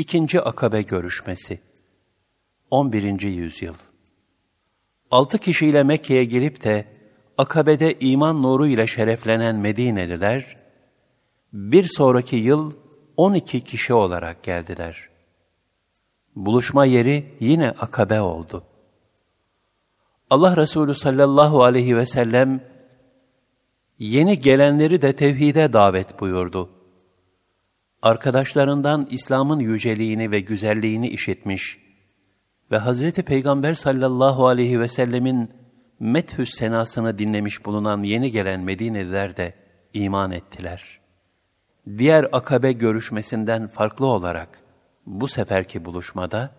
İkinci Akabe Görüşmesi 11. Yüzyıl Altı kişiyle Mekke'ye gelip de Akabe'de iman nuru ile şereflenen Medineliler, bir sonraki yıl 12 kişi olarak geldiler. Buluşma yeri yine Akabe oldu. Allah Resulü sallallahu aleyhi ve sellem yeni gelenleri de tevhide davet buyurdu. Arkadaşlarından İslam'ın yüceliğini ve güzelliğini işitmiş ve Hazreti Peygamber sallallahu aleyhi ve sellemin methü senasını dinlemiş bulunan yeni gelen Medineliler de iman ettiler. Diğer akabe görüşmesinden farklı olarak bu seferki buluşmada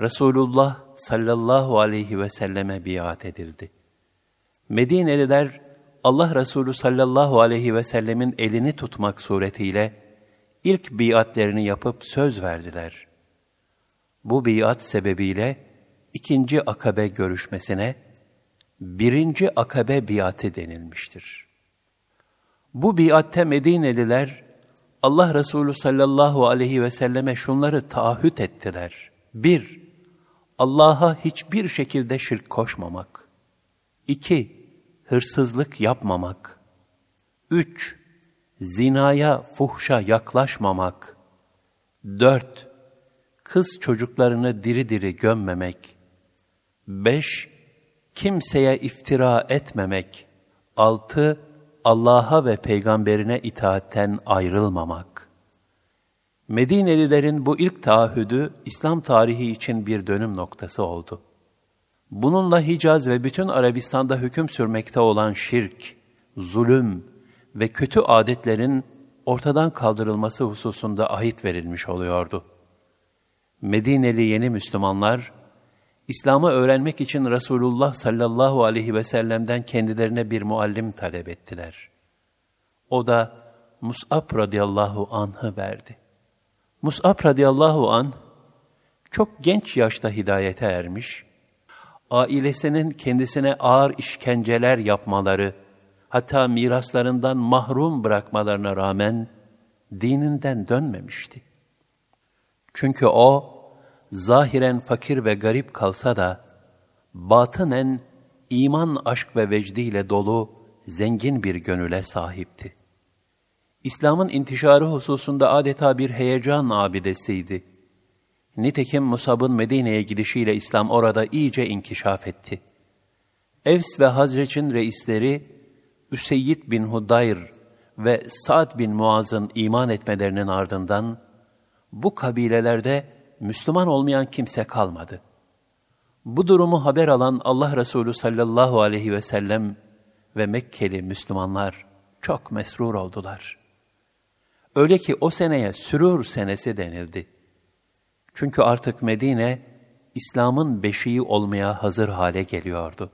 Resulullah sallallahu aleyhi ve selleme biat edildi. Medineliler Allah Resulü sallallahu aleyhi ve sellemin elini tutmak suretiyle ilk biatlerini yapıp söz verdiler. Bu biat sebebiyle ikinci akabe görüşmesine birinci akabe biatı denilmiştir. Bu biatte Medineliler Allah Resulü sallallahu aleyhi ve selleme şunları taahhüt ettiler. Bir, Allah'a hiçbir şekilde şirk koşmamak. İki, hırsızlık yapmamak. Üç, zinaya, fuhşa yaklaşmamak. Dört, kız çocuklarını diri diri gömmemek. Beş, kimseye iftira etmemek. Altı, Allah'a ve peygamberine itaatten ayrılmamak. Medinelilerin bu ilk taahhüdü İslam tarihi için bir dönüm noktası oldu. Bununla Hicaz ve bütün Arabistan'da hüküm sürmekte olan şirk, zulüm ve kötü adetlerin ortadan kaldırılması hususunda ahit verilmiş oluyordu. Medineli yeni Müslümanlar, İslam'ı öğrenmek için Resulullah sallallahu aleyhi ve sellem'den kendilerine bir muallim talep ettiler. O da Mus'ab radıyallahu anh'ı verdi. Mus'ab radıyallahu anh, çok genç yaşta hidayete ermiş, ailesinin kendisine ağır işkenceler yapmaları, hatta miraslarından mahrum bırakmalarına rağmen dininden dönmemişti. Çünkü o, zahiren fakir ve garip kalsa da, batınen iman, aşk ve vecdiyle dolu zengin bir gönüle sahipti. İslam'ın intişarı hususunda adeta bir heyecan abidesiydi. Nitekim Musab'ın Medine'ye gidişiyle İslam orada iyice inkişaf etti. Evs ve Hazreç'in reisleri Üseyyid bin Hudayr ve Sa'd bin Muaz'ın iman etmelerinin ardından bu kabilelerde Müslüman olmayan kimse kalmadı. Bu durumu haber alan Allah Resulü sallallahu aleyhi ve sellem ve Mekkeli Müslümanlar çok mesrur oldular. Öyle ki o seneye sürur senesi denildi. Çünkü artık Medine, İslam'ın beşiği olmaya hazır hale geliyordu.